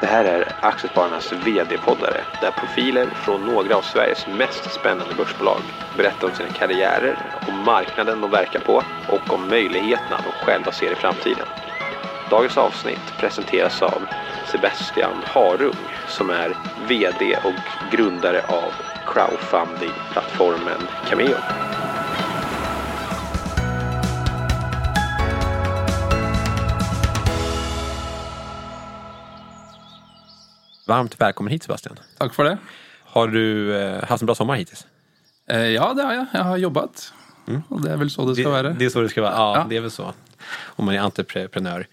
Det här är Aktiespararnas VD-poddare där profiler från några av Sveriges mest spännande börsbolag berättar om sina karriärer, om marknaden de verkar på och om möjligheterna de själva ser i framtiden. Dagens avsnitt presenteras av Sebastian Harung som är VD och grundare av crowdfunding-plattformen Cameo. Varmt välkommen hit Sebastian. Tack för det. Har du eh, haft en bra sommar hittills? Eh, ja, det har jag. Jag har jobbat. Mm. Och det är väl så det ska det, vara. Det är så det ska vara. Ja, ja, det är väl så. Om man är entreprenör.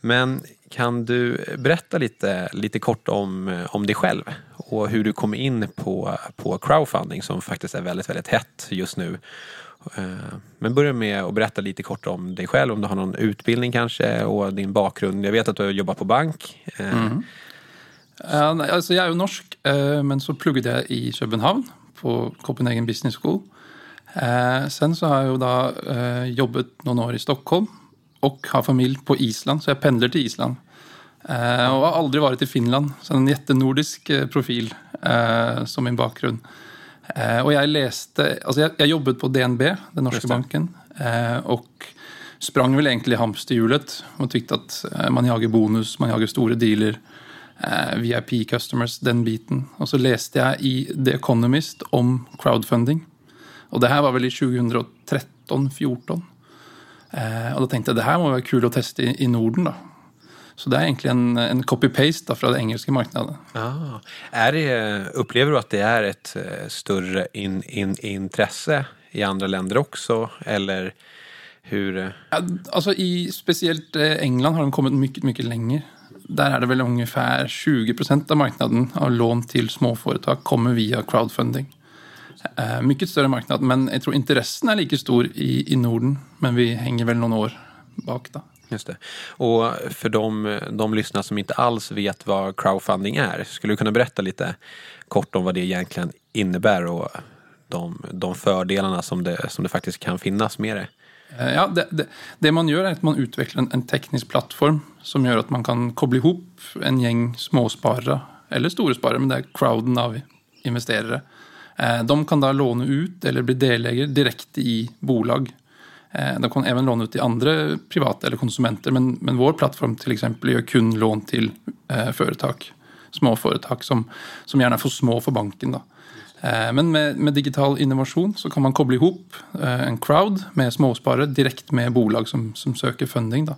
Men kan du berätta lite, lite kort om, eh, om dig själv och hur du kom in på, på crowdfunding som faktiskt är väldigt, väldigt hett just nu. Men börja med att berätta lite kort om dig själv, om du har någon utbildning kanske och din bakgrund. Jag vet att du har jobbat på bank. Mm. Uh, altså jeg er jo norsk, uh, men så plugget jeg i København, på Copenhagen Business School. Uh, sen så har jeg jo da jobbet noen år i Stockholm og har familie på Island, så jeg pendler til Island. og har aldri vært i Finland, så en jättenordisk profil som min bakgrunn. og jeg leste Altså, jeg, jeg, jobbet på DNB, den norske banken, og sprang vel egentlig i hamsterhjulet og tykte at man jager bonus, man jager store dealer. Eh, VIP customers, den biten. Og så leste jeg i The Economist om crowdfunding. Og det her var vel i 2013-2014. Eh, og da tenkte jeg det her må være kult å teste i, Norden, da. Så det er egentlig en, en copy-paste fra det engelske markedet. Ah. Er det, upplever du at det er et eh, større in, in, intresse i andre länder også, eller hur? Ja, alltså i speciellt England har de kommet mye, mye lenger där är det väl ungefär 20 procent av marknaden av lån till småföretag kommer via crowdfunding. Eh, mycket större marknad, men jag tror inte resten är lika stor i, i Norden. Men vi hänger väl någon år bak då. Just det. Och för de, de lyssnare som inte alls vet vad crowdfunding är, skulle du kunna berätta lite kort om vad det egentligen innebär och de, de fördelarna som det, som det faktiskt kan finnas med det? Eh, ja, det, det, det, man gör är att man utvecklar en, en, teknisk plattform som gör att man kan koppla ihop en gäng småsparare, eller stora sparare, men det är crowden av investerare. Eh, de kan då låna ut eller bli delägare direkt i bolag. Eh, de kan även låna ut till andra privata eller konsumenter, men, men vår plattform till exempel gör kun lån till eh, företag, småföretag som, som gärna får små för banken. Då. Eh, men med, med, digital innovation så kan man koppla ihop eh, en crowd med småsparare direkt med bolag som, som söker funding. Då.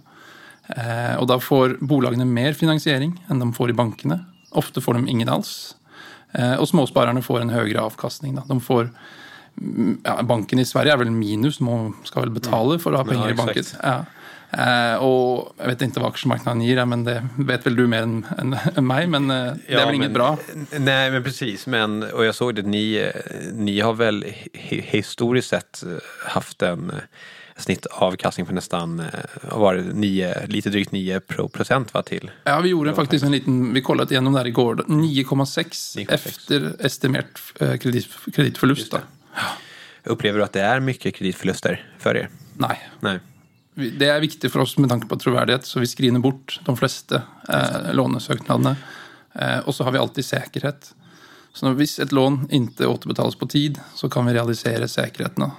Eh, och då får bolagen mer finansiering än de får i bankerna. Ofta får de ingen alls. Och småspararna får en högre avkastning. Då. De får, mm, ja, banken i Sverige är väl minus, de ska väl betala för att ha pengar ja, i banken. Ja. Eh, och jag vet inte vad aktiemarknaden ger, men det vet väl du mer än, än, än mig. Men eh, det ja, är väl inget bra? Nej, men precis. Men, och jag såg det, ni, ni har väl historiskt sett haft en snittavkastning på nästan var det, 9, lite drygt 9 procent va, till? Ja, vi gjorde faktiskt en liten, vi kollade igenom det här igår, 9,6 efter estimerat eh, kredit, kreditförlust. Upplever du att det är mycket kreditförluster för er? Nej. Nej det är viktigt för oss med tanke på trovärdighet, så vi screenar bort de flesta eh, lånesöknaderna. Eh, och så har vi alltid säkerhet. Så om ett lån inte återbetalas på tid så kan vi realisera säkerheterna.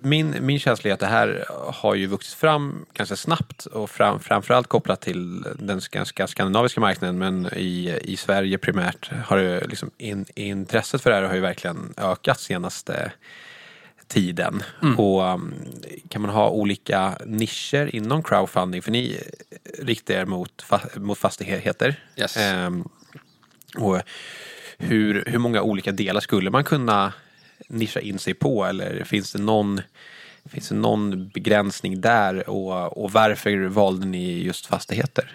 Min, min känsla är att det här har ju vuxit fram ganska snabbt och fram, framförallt kopplat till den ganska skandinaviska marknaden men i, i Sverige primärt har det liksom in, intresset för det här har ju verkligen ökat senaste tiden. Mm. Och um, kan man ha olika nischer inom crowdfunding? För ni riktar er mot, mot fastigheter. Yes. Um, och hur, hur många olika delar skulle man kunna nischa in sig på? Eller finns det någon, finns det någon begränsning där? Och, och varför valde ni just fastigheter?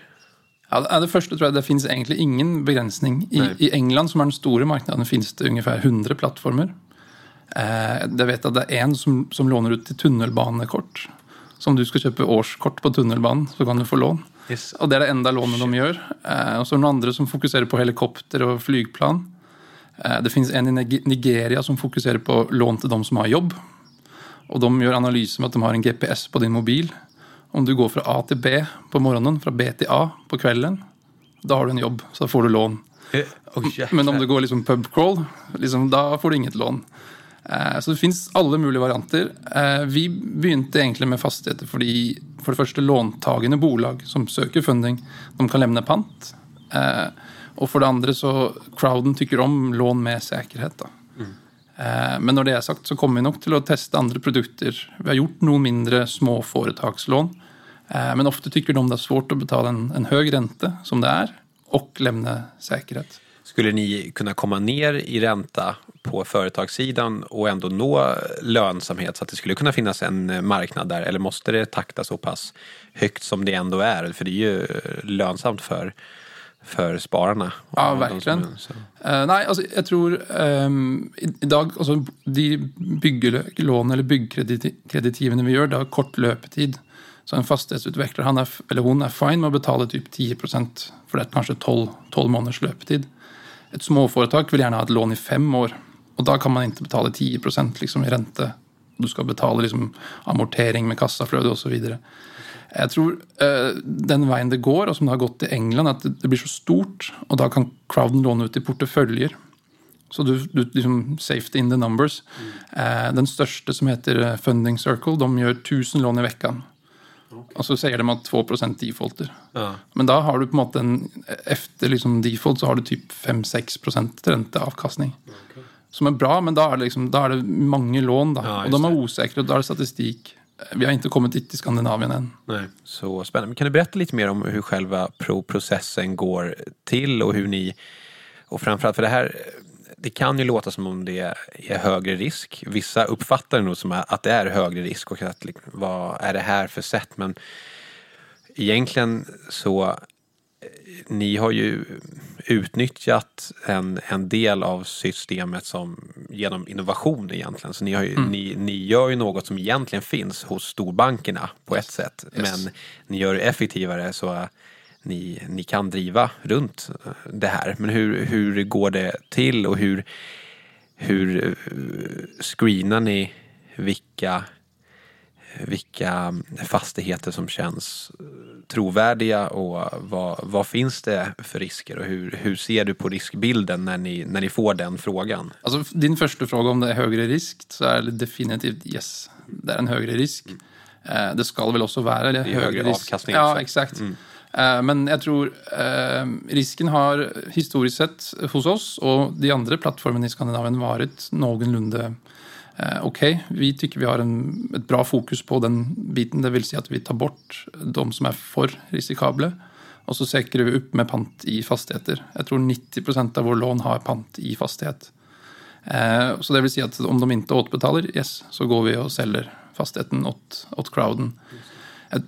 Ja, det första tror jag det finns egentligen ingen begränsning. I, I, England som är den stora marknaden finns det ungefär 100 plattformar. Eh, jag vet att det är en som, som lånar ut till tunnelbanekort. Så om du ska köpa årskort på tunnelbanan så kan du få lån. Yes. Och det är det enda lånet de gör. Eh, och så är det några andra som fokuserar på helikopter och flygplan. Eh, det finns en i Nigeria som fokuserar på lån till de som har jobb. Och de gör analyser med att de har en GPS på din mobil. Om du går från A till B på morgonen, från B till A på kvällen, då har du en jobb, så får du lån. Eh, Men om du går liksom pub crawl, liksom, da får du inget lån. Eh, så det fins alle mulige varianter. Eh, vi begynte egentlig med fastigheter fordi for det første låntagende bolag som søker funding, de kan levne pant. Eh, og for det andre så crowden tykker om lån med sikkerhet. da. Eh, Men når det er sagt, så kommer vi nok til å teste andre produkter. Vi har gjort noen mindre små foretakslån. Men ofte tykker de det er svårt å betale en, en høy rente, som det er, og levne sikkerhet. Skulle ni kunna komma ner i ränta på företagssidan och ändå nå lönsamhet så att det skulle kunna finnas en marknad där? Eller måste det takta så pass högt som det ändå är? För det är ju lönsamt för, för spararna. Ja, verkligen. som- så- Eh, nei, altså, jeg tror ehm, i, i dag altså, De byggelån eller byggkreditivene vi gjør, det har kort løpetid. Så en fastighetsutvikler han f- eller hun er fine med å betale typ 10 for det er kanskje 12, 12 måneders løpetid. Et småforetak vil gjerne ha et lån i fem år, og da kan man ikke betale 10 liksom, i rente. Du skal betale liksom, amortering med kassafløte osv. Jeg tror eh, den veien det går, og som det har gått i England, at det, blir så stort, og da kan crowden låne ut i porteføljer. Så du, du liksom safety in the numbers. Eh, den største, som heter eh, Funding Circle, de gjør 1000 lån i vekkan. Og så sier de at 2% defaulter. Ja. Men da har du på en måte en Efter liksom default så har du typ 5-6% renteavkastning. Som er bra, men da er det, liksom, da er det mange lån. da. Ja, og de er og da er det statistikk. Vi har inte kommit dit i Skandinavien än. Nej, så spännande. Men kan du berätta lite mer om hur själva pro- processen går till och hur ni, och framförallt för det här, det kan ju låta som om det är högre risk. Vissa uppfattar det nog som att det är högre risk och att liksom, vad är det här för sätt? Men egentligen så eh, ni har ju utnyttjat en, en del av systemet som genom innovation egentligen. Så ni, har ju, ni, ni gör ju något som egentligen finns hos storbankerna på ett sätt. Yes. Men ni gör det effektivare så ni, ni kan driva runt det här. Men hur, hur går det till och hur, hur eh, screenar ni vilka vilka fastigheter som känns eh, trovärdiga och vad, vad finns det för risker och hur, hur ser du på riskbilden när ni, när ni får den frågan? Altså, din første fråga om det er høyere risk, så er det definitivt yes. Det er en høyere risk. Eh, det skal vel også være eller, Det er høyere risk. avkastning Ja, også. exakt. Eh, Eh, men jag tror eh, risken har historiskt sett hos oss och de andra plattformarna i Skandinavien varit någorlunda eh, okej. Okay. Vi tycker vi har en, ett bra fokus på den biten. Det vill säga att vi tar bort de som är för riskabla och så säkrar vi upp med pant i fastigheter. Jag tror 90 procent av vår lån har pant i fastighet. Så det vill säga att om de inte återbetalar, yes, så går vi och säljer fastigheten åt, åt crowden. Eh,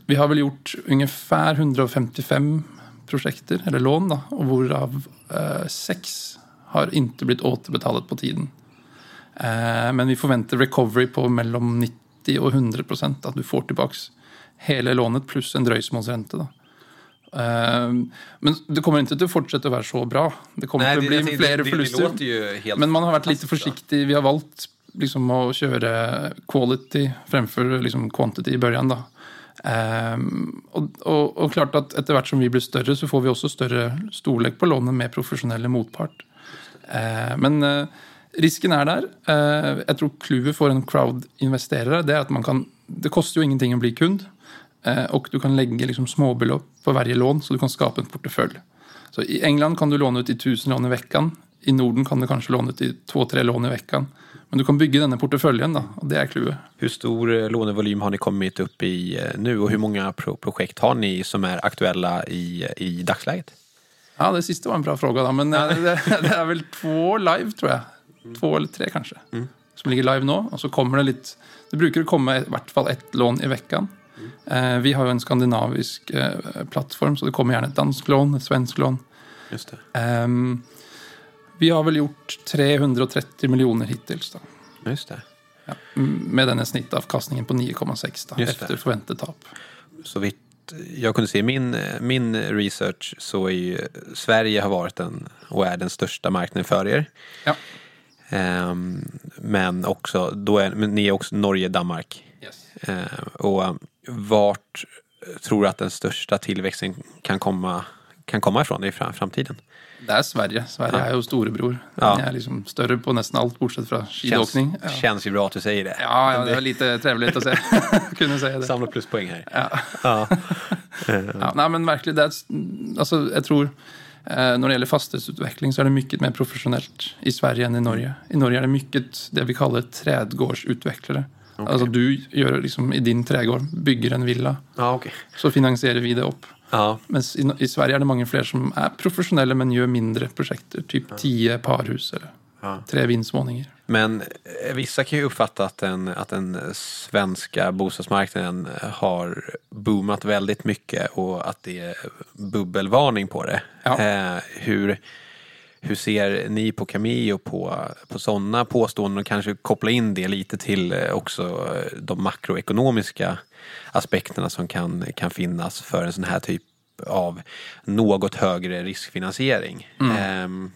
vi har vel gjort ungefär 155 prosjekter, eller lån, da, og hvorav eh, seks har ikke blitt återbetalet på tiden. Eh, Men vi forventer recovery på mellom 90 og 100% at du får tilbake hele lånet pluss en drøysmålsrente. da. Eh, Men det kommer å fortsette å være så bra. Det kommer til å bli flere förluster. låter ju helt Men man har fantastiskt bra. forsiktig. Vi har valgt liksom å kjøre quality fremfor liksom quantity i början. Da. Um, og, og, og klart at etter hvert som vi blir større, så får vi også større storlek på lånet med profesjonelle motpart. Uh, men uh, risken er der. Uh, ehm, jeg tror clouet for en crowd-investerer er at man kan Det koster jo ingenting å bli kund. Eh, og du kan legge liksom småbelopp på hver lån, så du kan skape en portefølje. Så I England kan du låne ut i 1000 lån i veckan. I Norden kan du kanskje låne ut i två-tre lån i veckan. Men du kan bygge denne porteføljen, da, og det er clouet. Hur stor eh, lånevolym har ni kommit upp i eh, nu och hur många pro projekt har ni som är aktuella i, i dagsläget? Ja, det siste var en bra fråga, da. Men eh, det, det er vel två live, tror jeg. Två eller tre, kanskje. Som ligger live nå. Og så kommer det litt Det bruker å komme i hvert fall ett lån i veckan. Eh, vi har jo en skandinavisk eh, plattform, så det kommer gjerne et dansk lån, et svensk lån. Just det. Ehm, vi har vel gjort 330 millioner hittils, da. Just det. Ja, m- med denne snittavkastningen på 9,6 da, Just det. efter forventet tap. Så vitt jag kunde se i min, min research så är ju Sverige har varit den och är den största marknaden för er. Ja. Ehm, men också, då är, men ni är också Norge, Danmark. Yes. Ehm, och vart tror du att den största tillväxten kan komma, kan komma ifrån i fram, framtiden. Det är Sverige. Sverige Ja. är ju storebror. Ja. Ni är liksom större på nästan allt bortsett från skidåkning. Känns, Ja. känns ju bra att du säger det. Ja, ja, det var lite trevligt att säga. kunna säga det. Samla pluspoäng här. Ja. Ja. Ja, nej, men verkligen, det är, alltså, jag tror eh, när det gäller fastighetsutveckling så är det mycket mer professionellt i Sverige än i Norge. I Norge är det mycket det vi kallar trädgårdsutvecklare. Alltså du gör liksom i din trädgård, bygger en villa, Ja, okej. så finansierar vi det upp. Ja, Men i, i Sverige är det många fler som är professionella men gör mindre projekt, typ tio parhus eller Ja. tre vindsvåningar. Men eh, vissa kan ju uppfatta att den, att den svenska bostadsmarknaden har boomat väldigt mycket och att det är bubbelvarning på det. Ja. Eh, hur, hur ser ni på Cameo på, på sådana påståenden och kanske koppla in det lite till eh, också eh, de makroekonomiska aspekterna som kan, kan finnas för en sån här typ av något högre riskfinansiering. Ehm,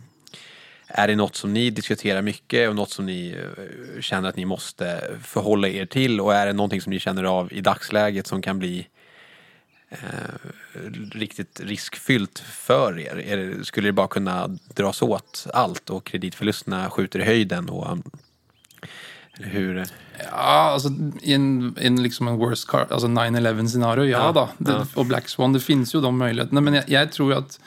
är det något som ni diskuterar mycket och något som ni eh, känner att ni måste förhålla er till? Och är det någonting som ni känner av i dagsläget som kan bli eh, riktigt riskfyllt för er? Det, skulle det bara kunna dras åt allt och kreditförlusterna skjuter i höjden? Och, hur? Ja, alltså i en, en, liksom en worst car, alltså 9-11 scenario, ja, Ja, då. Det, ja. Och Black Swan, det finns ju de möjligheterna. Men jag, jag tror att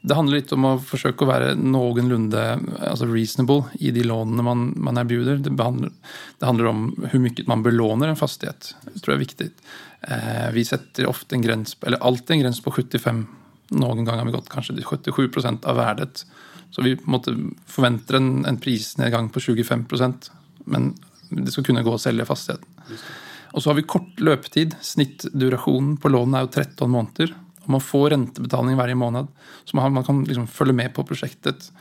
det handlar lite om att försöka vara någorlunda alltså reasonable i de lånen man, man erbjuder. Det, behandlar, det handlar om hur mycket man belånar en fastighet. Det tror jag är viktigt. Eh, vi sätter ofta en gräns, eller alltid en gräns på 75, någon gång har vi gått kanske till 77 procent av värdet. Så vi måste förvänta en, en prisnedgång på 25 procent. Men det ska kunna gå att sälja fastigheten. Och så har vi kort löptid. Snittduration på lånen är ju 13 månader. Och man får räntebetalning varje månad. Så man, man kan liksom följa med på projektet.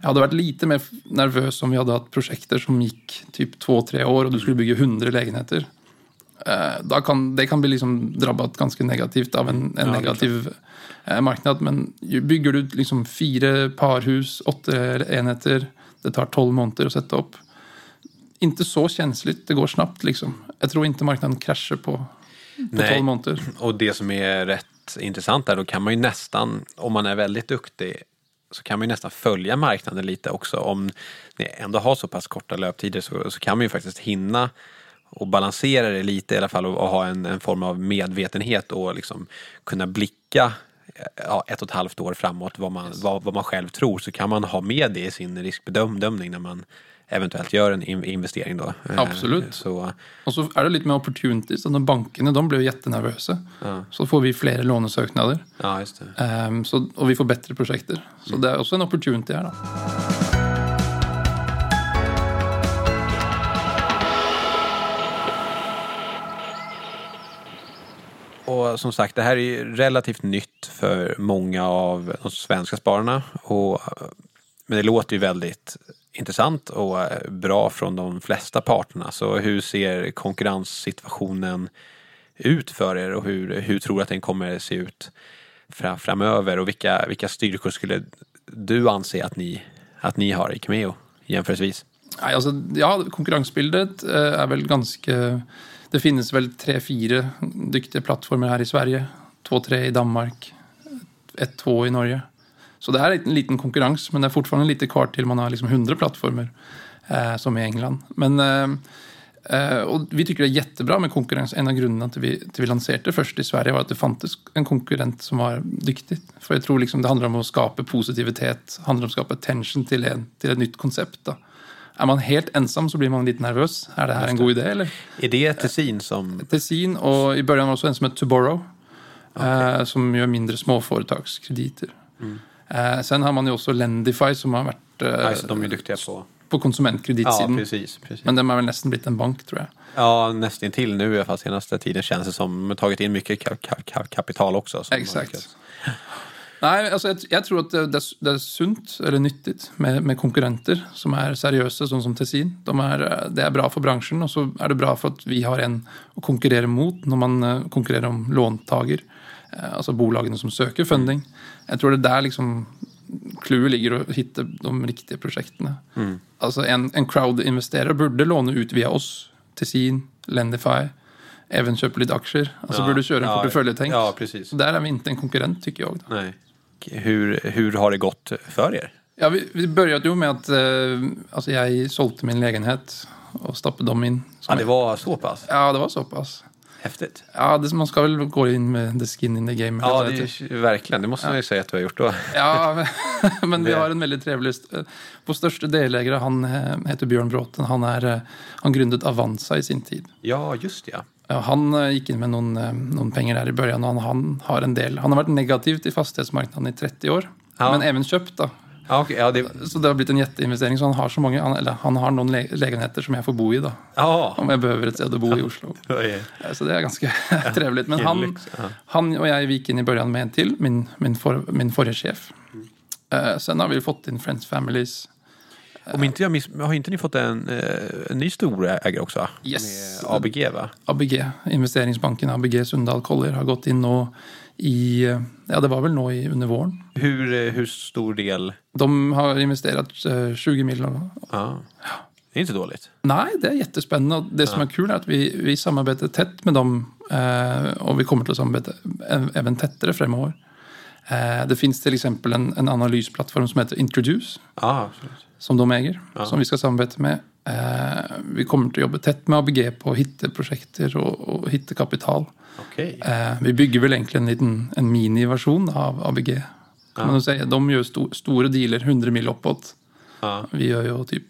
Jag hade varit lite mer nervös om vi hade haft projekter som gick typ två, tre år och du skulle bygga 100 lägenheter. Eh, då kan, det kan bli liksom drabbat ganska negativt av en, en Ja, negativ eh, marknad. Men bygger du liksom fyra parhus, åtta enheter, det tar 12 månader att sätta upp. Inte så känsligt, det går snabbt liksom. Jag tror inte marknaden kraschar på. 12 månader. Och det som är rätt intressant där, då kan man ju nästan, om man är väldigt duktig, så kan man ju nästan följa marknaden lite också. Om ni ändå har så pass korta löptider så, så kan man ju faktiskt hinna och balansera det lite i alla fall och, och ha en, en form av medvetenhet och liksom kunna blicka eh, ja, ett och ett halvt år framåt vad man, vad, vad man själv tror så kan man ha med det i sin riskbedömning när man eventuellt gör en in- investering då. Eh, Absolut. Så, Och så är det lite med opportunities. att bankerna de blev jättenervösa. Ja. Så får vi fler lånesöknader. ja, just det. Så, och vi får bättre projekter. Så det är också en opportunity här då. Och som sagt, det här är ju relativt nytt för många av de svenska spararna. Och, men det låter ju väldigt intressant och eh, bra från de flesta parterna. Så hur ser konkurrenssituationen ut för er och hur, hur tror du att den kommer se ut framöver? Och vilka, vilka styrkor skulle du anse att ni, att ni har i Cameo jämförelsevis? Alltså, ja, konkurrensbildet eh, är väl ganska... Det finns väl tre, fyra duktiga plattformar här i Sverige. Två, tre i Danmark. Ett, två i Norge. Så det är en liten konkurrens, men det är fortfarande lite kvar till man har liksom 100 plattformar eh, som i England. Men eh, eh, och vi tycker det är jättebra med konkurrens. En av grunderna till vi, till vi lanserade det först i Sverige var att det fanns en konkurrent som var duktig. För jag tror liksom det handlar om att skapa positivitet, handlar om att skapa attention till, en, till ett nytt koncept. Då. Är man helt ensam så blir man lite nervös. Är det här en god idé eller? Är det Tessin som... Tessin och i början också en som heter Tomorrow. Eh, som gör mindre småföretagskrediter. Eh, sen har man ju också Lendify som har varit eh, Ja, det, de är duktiga på... på Ja, konsumentkreditsidan. precis. precis. Men den har väl nästan blivit en bank tror jag. Ja, nästan till nu i alla fall senaste tiden känns det som. De har tagit in mycket ka- ka- ka- kapital också. de Exakt. Nej, alltså jag, jag tror att det, det, är sunt eller nyttigt med, med konkurrenter som är seriösa, som, som Tessin. De är, eh, det är bra för branschen och så är det bra för att vi har en att konkurrera mot när man eh, konkurrerar om låntager. Eh, Alltså bolagen som söker funding. Jag tror det är där liksom clouet ligger att hitta de riktiga projekten. Alltså en, en crowd-investerare borde låna ut via oss, Tessin, Lendify, även köpa lite aktier. Alltså Ja, borde köra en ja, portföljtänk. Ja, precis. Där är vi inte en konkurrent tycker jag. Då. Nej. hur, hur har det gått för er? Ja, vi, vi började ju med att eh, alltså jag sålde min lägenhet och stoppade dem in. Ja, det var så pass? Ja, det var så pass. Häftigt. Ja, det, man ska väl gå in med the skin in the game. Ja, det är, verkligen. Det måste man ju säga att du har gjort då. Ja, men vi har en väldigt trevlig... Vår största delägare, han eh, heter Björn Bråten. Han, är, eh, han grundade Avanza i sin tid. Ja, just det. Han eh, gick in med någon, eh, någon pengar där i början och han, han har en del. Han har varit negativ till fastighetsmarknaden i 30 år. Ja. Men även köpt då. Ja, okej, ja, det, Så det har blivit en jätteinvestering. Så han har så många, han- eller han har någon lä- lägenheter som jag får bo i då. ja. Om jag behöver ett ställe att bo i Oslo. Så det är ganska trevligt. Men han, han och jag gick in i början med en till, min, min, for, min förra chef. Eh, sen har vi fått in Friends Families. Om inte jag miss, har inte ni fått en, eh, en ny stor ägare också? Yes. Med ABG va? ABG, investeringsbanken ABG Sundal Collier har gått in och i, eh, ja det var väl nå i under våren. Hur, eh, hur stor del? De har investerat eh, 20 miljoner. Ja. Det är inte dåligt. Nej, det är jättespännande. Och det som är kul är att vi, vi samarbetar tätt med dem eh, och vi kommer till att samarbeta även tättare framöver. Eh, det finns till exempel en, en analysplattform som heter Introduce Ja, absolut. Som de äger, Ja. som vi ska samarbeta med. Eh, vi kommer att jobba tätt med ABG på att hitta projekter och, och hitta kapital. Okej. Eh, vi bygger väl egentligen en, liten, en miniversion av ABG. Kan Ja. man säga. De gör sto, stora dealer, 100 mil uppåt. Ja. Vi gör ju typ,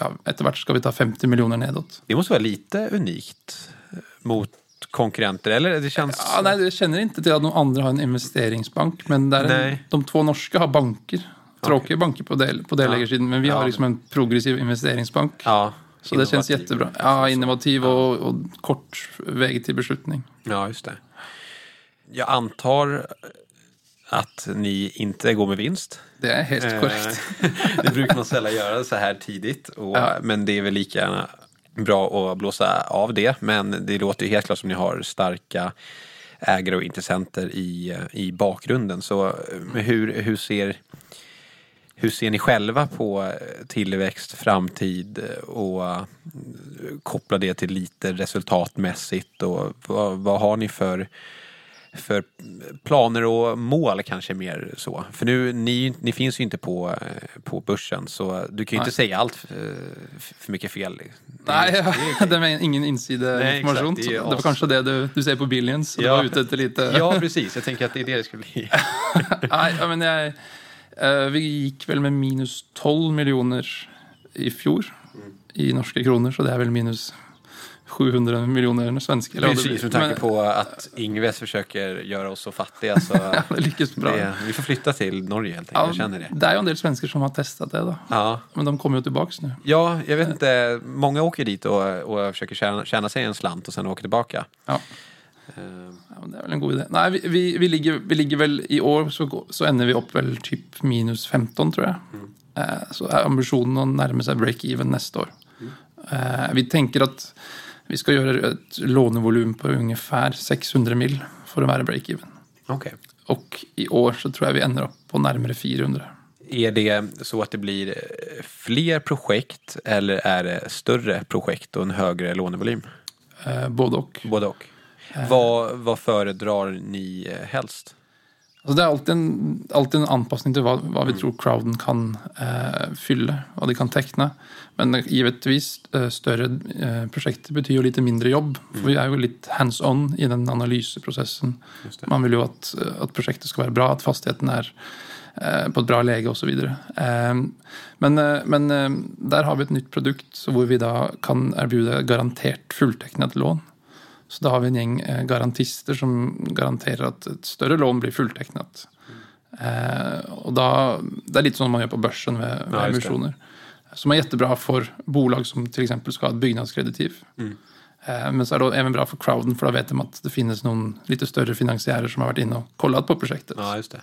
ja, efterhvart ska vi ta 50 miljoner nedåt. Det måste vara lite unikt eh, mot konkurrenter, eller? Det känns... Ja, nej, jag känner inte till att någon andra har en investeringsbank, men där Nej. de två norska har banker. Tråkiga banker på, del, på delägarsidan, men vi har liksom en progressiv investeringsbank. Ja, Så det känns jättebra. Ja, innovativ och, och kort väg till beslutning. Ja, just det. Jag antar att ni inte går med vinst. Det är helt Eh, korrekt. det brukar man sällan göra så här tidigt. Och, Ja. Men det är väl lika gärna bra att blåsa av det. Men det låter ju helt klart som ni har starka ägare och intressenter i, i bakgrunden. Så eh, hur, hur, ser, hur ser ni själva på eh, tillväxt, framtid eh, och eh, koppla det till lite resultatmässigt? Och vad, vad har ni för för planer och mål kanske mer så. För nu, ni, ni finns ju inte på, på börsen så du kan ju Nej. inte säga allt eh, f- för mycket fel. Det Nej, det är det är ingen exakt. Det Det, var kanske det du, du säger på Billions. Ja. du var ute efter lite... Ja, precis. Jag tänker att det är det det ska bli. Nej, men jag, vi gick väl med minus 12 miljoner i fjol i norska kronor, så det är väl minus 700 miljoner svenska. Precis, med tanke på att Ingves försöker göra oss så fattiga så det lyckas bra. det, vi får flytta till Norge helt enkelt. Ja, Jag känner det. det är ju en del svenskar som har testat det då. Ja. Men de kommer ju tillbaks nu. ja, jag vet inte. Många åker dit och, och försöker tjäna, tjäna sig en slant och sen åker tillbaka. Ja. Eh, Ja, det är väl en god idé. Nej, vi, vi, vi, ligger, vi ligger väl i år så, så ändrar vi upp väl typ minus 15 tror jag. Eh, så är ambitionen att närma sig break-even nästa år. Eh, vi tänker att vi ska göra ett lånevolym på ungefär 600 mil för att vara break-even. Okej. Och i år så tror jag vi ändrar upp på närmare 400. Är det så att det blir fler projekt eller är det större projekt och en högre lånevolym? Eh, både och. Både och. Vad, vad föredrar ni eh, helst? Alltså det är alltid en, alltid en anpassning till vad, vad vi tror crowden kan eh, fylla, vad de kan teckna. Men eh, givetvis eh, större eh, projekt betyder ju lite mindre jobb. För vi är ju lite hands-on i den analysprocessen. Man vill ju att, eh, att projektet ska vara bra, att fastigheten är eh, på ett bra läge och så vidare. Eh, men eh, men eh, där har vi ett nytt produkt så hvor vi då kan erbjuda garanterat fulltecknat lån. Så då har vi en gäng eh, garantister som garanterar att ett större lån blir fulltecknat. Eh, och då, det är lite som man gör på börsen med, med Ja. Som är jättebra för bolag som till exempel ska ha ett byggnadskreditiv. Mm. Eh, men så är det även bra för crowden för då vet de att det finns någon lite större finansiärer som har varit inne och kollat på projektet. Ja, just det.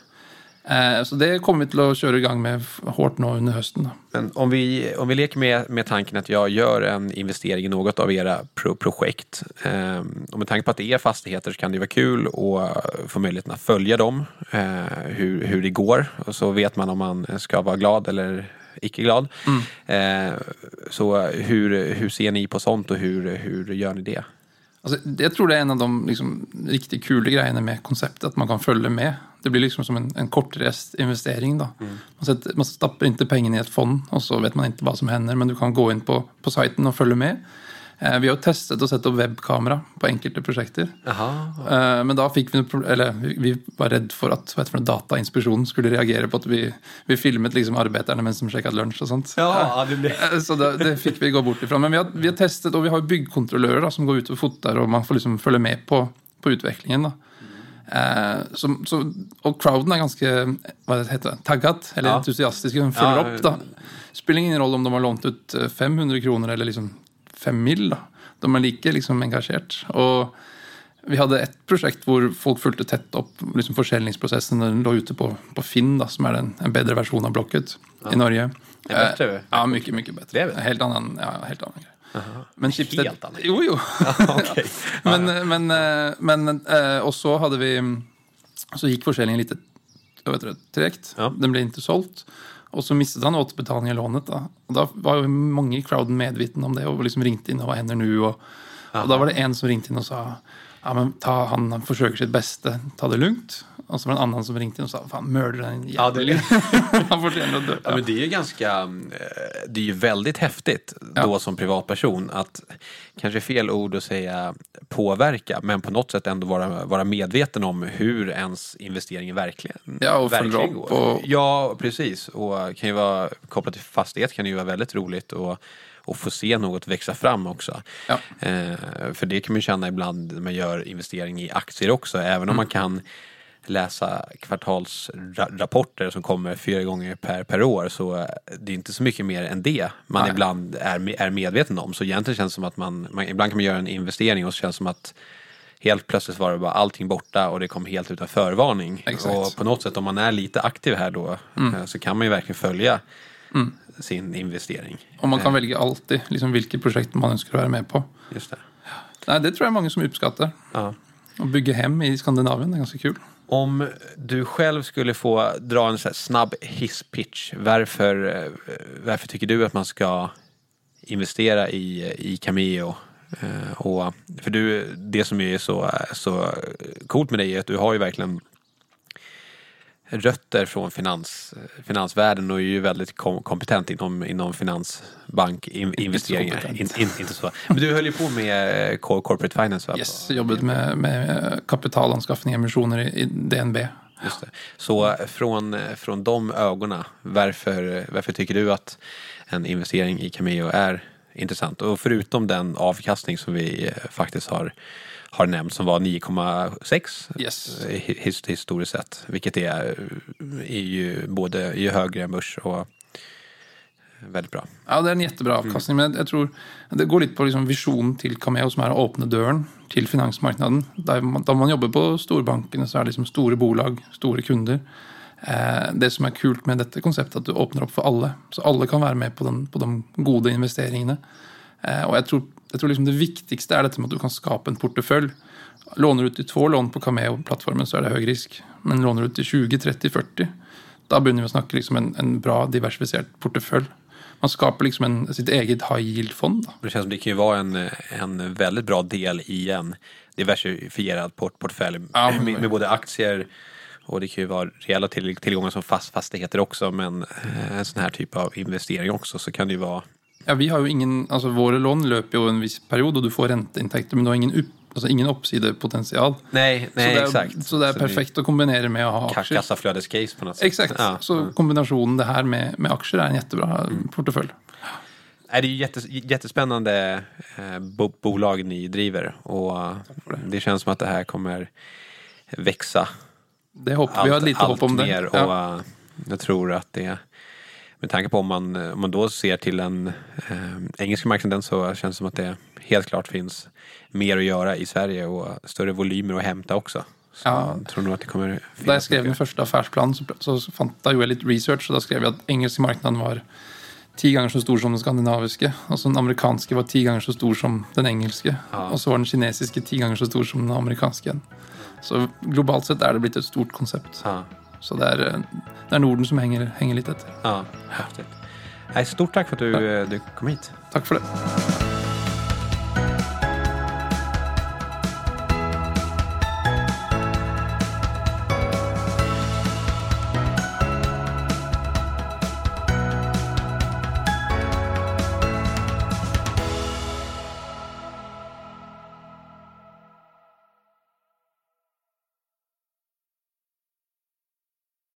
Eh, så det kommer vi till att köra igång med hårt nu under hösten. Men om vi, om vi leker med, med tanken att jag gör en investering i något av era pro projekt. Eh, och med tanke på att det är fastigheter så kan det vara kul att få möjligheten att följa dem. Eh, hur, hur det går. Och så vet man om man ska vara glad eller icke glad. Eh, så hur, hur ser ni på sånt och hur, hur gör ni det? Alltså, jag tror det är en av de liksom, riktigt kul grejerna med konceptet, att man kan följa med Det blir liksom som en, en kortreist investering. Da. Man, man stapper inte pengarna i ett fond, och så vet man inte vad som händer, men du kan gå in på, på sajten och följa med. Eh, vi har testet att sätta upp webbkamera på enkelte prosjekter. Jaha. Eh, Men da fikk vi, noe eller, vi var redd for at det for noe, Datainspeksjonen skulle reagere på at vi, vi filmet liksom arbeiderne mens de sjekket lunsj og sånt. Ja, det blir... Eh, Så det, det fikk vi gå bort ifra. Men vi har, vi har testet, og vi har jo byggkontrollører da, som går ut og foter, og man får liksom følge med på, på utviklingen. da. Eh, så, så, og crowden er ganske hva det heter, tagget, eller Ja. entusiastiske. De følger Ja, opp. da. Spiller ingen rolle om de har lånt ut eh, 500 kroner eller liksom 5 mill. da. De er like liksom engasjert. Og vi hadde et prosjekt hvor folk fulgte tett opp liksom forsäljningsprocessen. Den lå ute på, på Finn, da, som er en, en bedre versjon av Blocket i Norge. Det bättre? Eh, ja, mycket, mycket bättre. Det är det? Helt annan, ja, helt annan grej. Men Schibsted, Helt annan Jo, jo. Okej. men, men, eh, men eh, och så hade vi så gick försäljningen lite jag vet inte, tregt. Ja. Den blev inte sålt. Och så missade han återbetalning av lånet. Då. Och då var ju många i crowden medvetna om det och liksom ringt in och vad händer nu? Och, och då var det en som ringde in och sa ja, men ta, han, han försöker sitt bästa, ta det lugnt. Och så var det en annan som ringde in och sa fan mörda den Ja, det- jäveln. han förtjänar att dö. Ja, men det är ju ganska, eh, det är ju väldigt häftigt Ja. då som privatperson att, kanske fel ord att säga påverka, men på något sätt ändå vara, vara medveten om hur ens investering verkligen, Ja, och verkligen går. och- Ja, precis. Och kan ju vara kopplat till fastighet kan det ju vara väldigt roligt och, och få se något växa fram också. Ja. Eh, för det kan man känna ibland när man gör investering i aktier också, även om man kan läsa kvartalsrapporter som kommer fyra gånger per, per år så eh, det är inte så mycket mer än det man Nej. ibland är, är medveten om. Så egentligen känns det som att man, man, ibland kan man göra en investering och så känns det som att helt plötsligt var det bara allting borta och det kom helt utan förvarning. Exakt. Och på något sätt om man är lite aktiv här då eh, så kan man ju verkligen följa sin investering. Och man kan välja alltid liksom, vilket projekt man önskar vara med på. Just det. Nej, det tror jag många som uppskattar. Ja. Att bygga hem i Skandinavien är ganska kul. Om du själv skulle få dra en så här snabb hisspitch, varför, eh, varför tycker du att man ska investera i, i Cameo? Eh, och, för du, det som är så, så coolt med dig är att du har ju verkligen rötter från finans, finansvärlden och är ju väldigt kom, kompetent inom, inom finansbankinvesteringar. kompetent. In, in, inte så. Men du höll ju på med eh, cor- corporate finance va? Yes, jobbet med, med kapitalanskaffning, emissioner i, i DNB. Just det. Så från, från de ögonen, varför, varför tycker du att en investering i Cameo är intressant? Och förutom den avkastning som vi eh, faktiskt har, har nämnt som var 9,6 Yes. eh, his, historiskt sett. Vilket är, är ju både är ju högre än börs och väldigt bra. Ja, det är en jättebra avkastning, men jag tror det går lite på liksom visionen till Cameo som är att öppna dörren till finansmarknaden. Där man, där man jobbar på storbankerna så är det liksom stora bolag, stora kunder. Eh, det som är kul med detta koncept är att du öppnar upp för alla. Så alla kan vara med på, den, på de goda investeringarna. Eh, och jag tror, jag tror liksom det viktigaste är detta med att du kan skapa en portfölj. Lånar du ut till två lån på Cameo-plattformen så är det hög risk. Men lånar du ut till 20, 30, 40 då börjar vi att snacka liksom en, en bra diversifierad portfölj. Man skapar liksom en, sitt eget high yield-fond. Det känns som det kan ju vara en, en väldigt bra del i en diversifierad port portfölj Ja, med, med både aktier och det kan ju vara reella till, tillgångar som fast, fastigheter också men eh, en sån här typ av investering också så kan det ju vara Ja, vi har ju ingen, alltså våra lån löper ju en viss period och du får ränteintäkter men du har ingen, upp, alltså ingen uppsidepotential. Nej, nej så det är, exakt. Så det är perfekt att kombinera med att ha aktier. Kassaflödescase på något sätt. Exakt, Ja. så kombinationen det här med, med aktier är en jättebra portfölj. Nej, det är ju jättes, jättespännande eh, bo, bolag ni driver och det känns som att det här kommer växa Det hopp, vi har allt, lite allt hopp om det. mer. Och Ja. jag tror att det, med tanke på om man, om man då ser till den eh, engelska marknaden så känns det som att det helt klart finns mer att göra i Sverige och större volymer att hämta också. Så Ja. jag tror nog att det kommer Da jag finnas skrev min första affärsplan så, så gjorde jag lite research och då skrev jag att engelska marknaden var tio gånger så stor som den skandinaviska. Och så den amerikanska var tio gånger så stor som den engelska. Ja. Och så var den kinesiska tio gånger så stor som den amerikanska. Så globalt sett är det blivit ett stort koncept. Ja, Så det är, det är Norden som hänger, hänger lite efter. ja, häftigt. Stort tack för att du, eh, du kom hit. Tack för det.